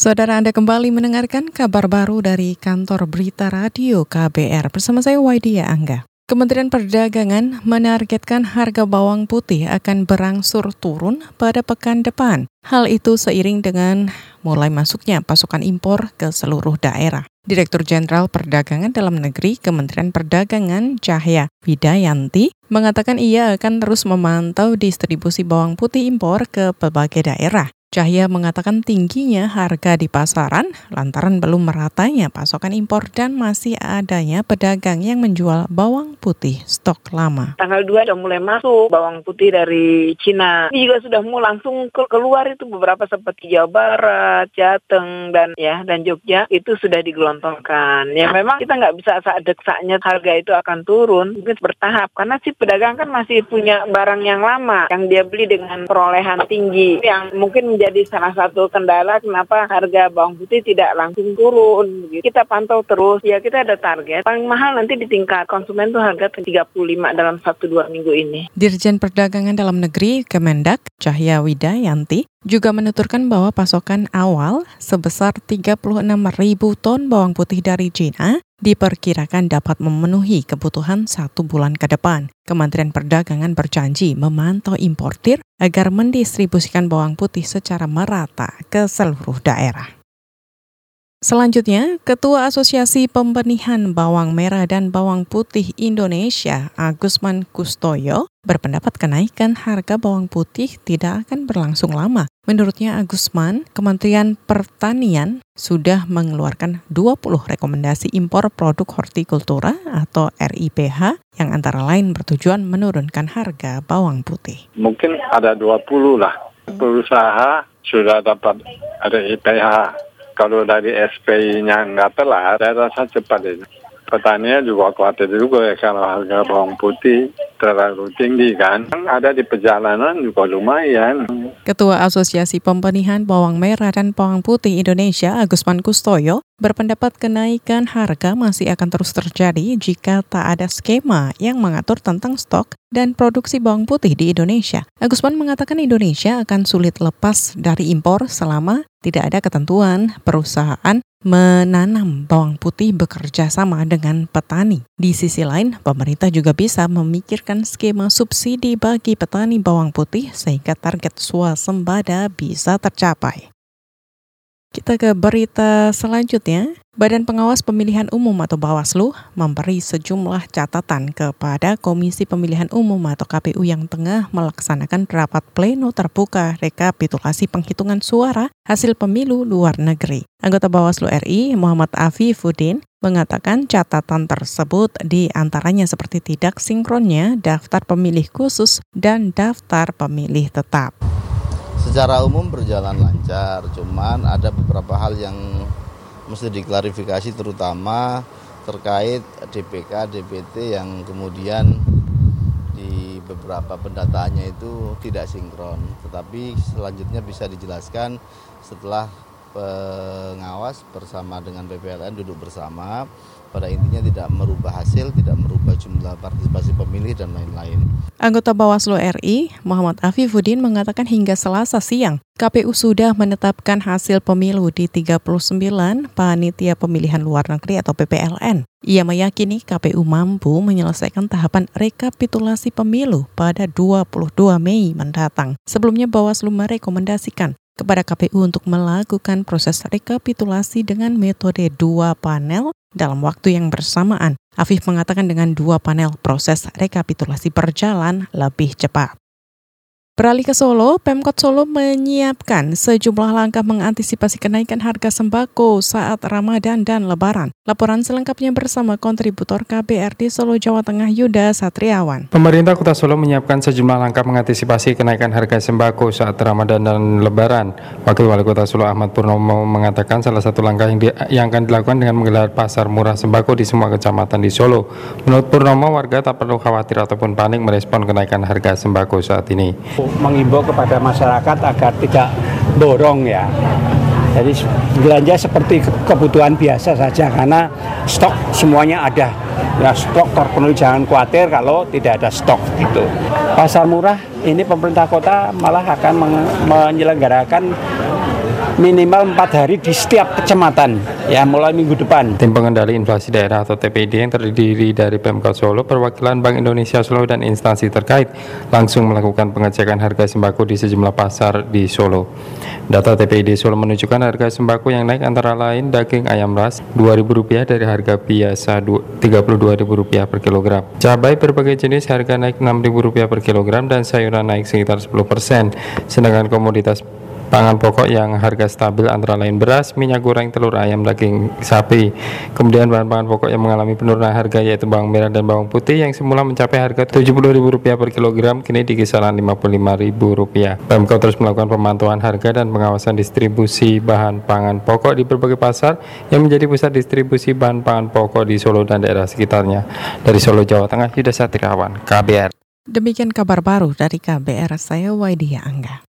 Saudara Anda kembali mendengarkan kabar baru dari kantor berita radio KBR bersama saya Waidia Angga. Kementerian Perdagangan menargetkan harga bawang putih akan berangsur turun pada pekan depan. Hal itu seiring dengan mulai masuknya pasokan impor ke seluruh daerah. Direktur Jenderal Perdagangan Dalam Negeri Kementerian Perdagangan Cahya Widayanti mengatakan ia akan terus memantau distribusi bawang putih impor ke berbagai daerah. Cahya mengatakan tingginya harga di pasaran lantaran belum meratanya pasokan impor dan masih adanya pedagang yang menjual bawang putih stok lama. Tanggal 2 sudah mulai masuk bawang putih dari Cina. Ini juga sudah mulai langsung keluar itu beberapa seperti Jawa Barat, Jateng dan ya dan Jogja itu sudah digelontongkan. Ya memang kita nggak bisa saat deksaknya harga itu akan turun, mungkin bertahap karena si pedagang kan masih punya barang yang lama yang dia beli dengan perolehan tinggi yang mungkin menjadi salah satu kendala kenapa harga bawang putih tidak langsung turun. Kita pantau terus, ya kita ada target. Paling mahal nanti di tingkat konsumen tuh harga 35 dalam 1-2 minggu ini. Dirjen Perdagangan Dalam Negeri Kemendak Cahya Widayanti juga menuturkan bahwa pasokan awal sebesar 36 ribu ton bawang putih dari Cina diperkirakan dapat memenuhi kebutuhan satu bulan ke depan. Kementerian Perdagangan berjanji memantau importir agar mendistribusikan bawang putih secara merata ke seluruh daerah. Selanjutnya, Ketua Asosiasi Pembenihan Bawang Merah dan Bawang Putih Indonesia, Agusman Kustoyo, berpendapat kenaikan harga bawang putih tidak akan berlangsung lama. Menurutnya Agusman, Kementerian Pertanian sudah mengeluarkan 20 rekomendasi impor produk hortikultura atau RIPH yang antara lain bertujuan menurunkan harga bawang putih. Mungkin ada 20 lah perusahaan sudah dapat RIPH kalau dari SPI-nya nggak telat, saya rasa cepat itu. Petani juga khawatir juga ya kalau harga bawang putih terlalu tinggi kan. Ada di perjalanan juga lumayan. Ketua Asosiasi Pembenihan Bawang Merah dan Bawang Putih Indonesia, Agusman Kustoyo, berpendapat kenaikan harga masih akan terus terjadi jika tak ada skema yang mengatur tentang stok dan produksi bawang putih di Indonesia. Agusman mengatakan Indonesia akan sulit lepas dari impor selama tidak ada ketentuan perusahaan menanam bawang putih bekerja sama dengan petani. Di sisi lain, pemerintah juga bisa memikirkan skema subsidi bagi petani bawang putih sehingga target swasembada bisa tercapai. Kita ke berita selanjutnya. Badan Pengawas Pemilihan Umum atau Bawaslu memberi sejumlah catatan kepada Komisi Pemilihan Umum atau KPU yang tengah melaksanakan rapat pleno terbuka rekapitulasi penghitungan suara hasil pemilu luar negeri. Anggota Bawaslu RI Muhammad Afifuddin mengatakan catatan tersebut di antaranya seperti tidak sinkronnya daftar pemilih khusus dan daftar pemilih tetap. Secara umum berjalan lancar, cuman ada beberapa hal yang mesti diklarifikasi terutama terkait DPK, DPT yang kemudian di beberapa pendataannya itu tidak sinkron. Tetapi selanjutnya bisa dijelaskan setelah pengawas bersama dengan PPLN duduk bersama pada intinya tidak merubah hasil, tidak merubah jumlah partisipasi pemilih dan lain-lain. Anggota Bawaslu RI, Muhammad Afifuddin mengatakan hingga Selasa siang, KPU sudah menetapkan hasil pemilu di 39 panitia pemilihan luar negeri atau PPLN. Ia meyakini KPU mampu menyelesaikan tahapan rekapitulasi pemilu pada 22 Mei mendatang. Sebelumnya Bawaslu merekomendasikan kepada KPU untuk melakukan proses rekapitulasi dengan metode dua panel dalam waktu yang bersamaan. Afif mengatakan dengan dua panel proses rekapitulasi berjalan lebih cepat. Beralih ke Solo, Pemkot Solo menyiapkan sejumlah langkah mengantisipasi kenaikan harga sembako saat Ramadan dan Lebaran. Laporan selengkapnya bersama kontributor KBR di Solo, Jawa Tengah, Yuda Satriawan. Pemerintah Kota Solo menyiapkan sejumlah langkah mengantisipasi kenaikan harga sembako saat Ramadan dan Lebaran. Wakil Wali Kota Solo Ahmad Purnomo mengatakan salah satu langkah yang, di, yang akan dilakukan dengan menggelar pasar murah sembako di semua kecamatan di Solo. Menurut Purnomo, warga tak perlu khawatir ataupun panik merespon kenaikan harga sembako saat ini mengimbau kepada masyarakat agar tidak borong ya. Jadi belanja seperti kebutuhan biasa saja karena stok semuanya ada. Ya stok terpenuhi jangan khawatir kalau tidak ada stok itu. Pasar murah ini pemerintah kota malah akan menyelenggarakan minimal empat hari di setiap kecamatan ya mulai minggu depan. Tim pengendali inflasi daerah atau TPD yang terdiri dari Pemkot Solo, perwakilan Bank Indonesia Solo dan instansi terkait langsung melakukan pengecekan harga sembako di sejumlah pasar di Solo. Data TPD Solo menunjukkan harga sembako yang naik antara lain daging ayam ras Rp2.000 dari harga biasa Rp32.000 per kilogram. Cabai berbagai jenis harga naik Rp6.000 per kilogram dan sayuran naik sekitar 10%. Sedangkan komoditas Pangan pokok yang harga stabil antara lain beras, minyak goreng, telur ayam, daging sapi. Kemudian bahan pangan pokok yang mengalami penurunan harga yaitu bawang merah dan bawang putih yang semula mencapai harga Rp70.000 per kilogram kini di kisaran Rp55.000. Pemkot terus melakukan pemantauan harga dan pengawasan distribusi bahan pangan pokok di berbagai pasar yang menjadi pusat distribusi bahan pangan pokok di Solo dan daerah sekitarnya. Dari Solo, Jawa Tengah, Yuda Satriawan, KBR. Demikian kabar baru dari KBR, saya Waidia Angga.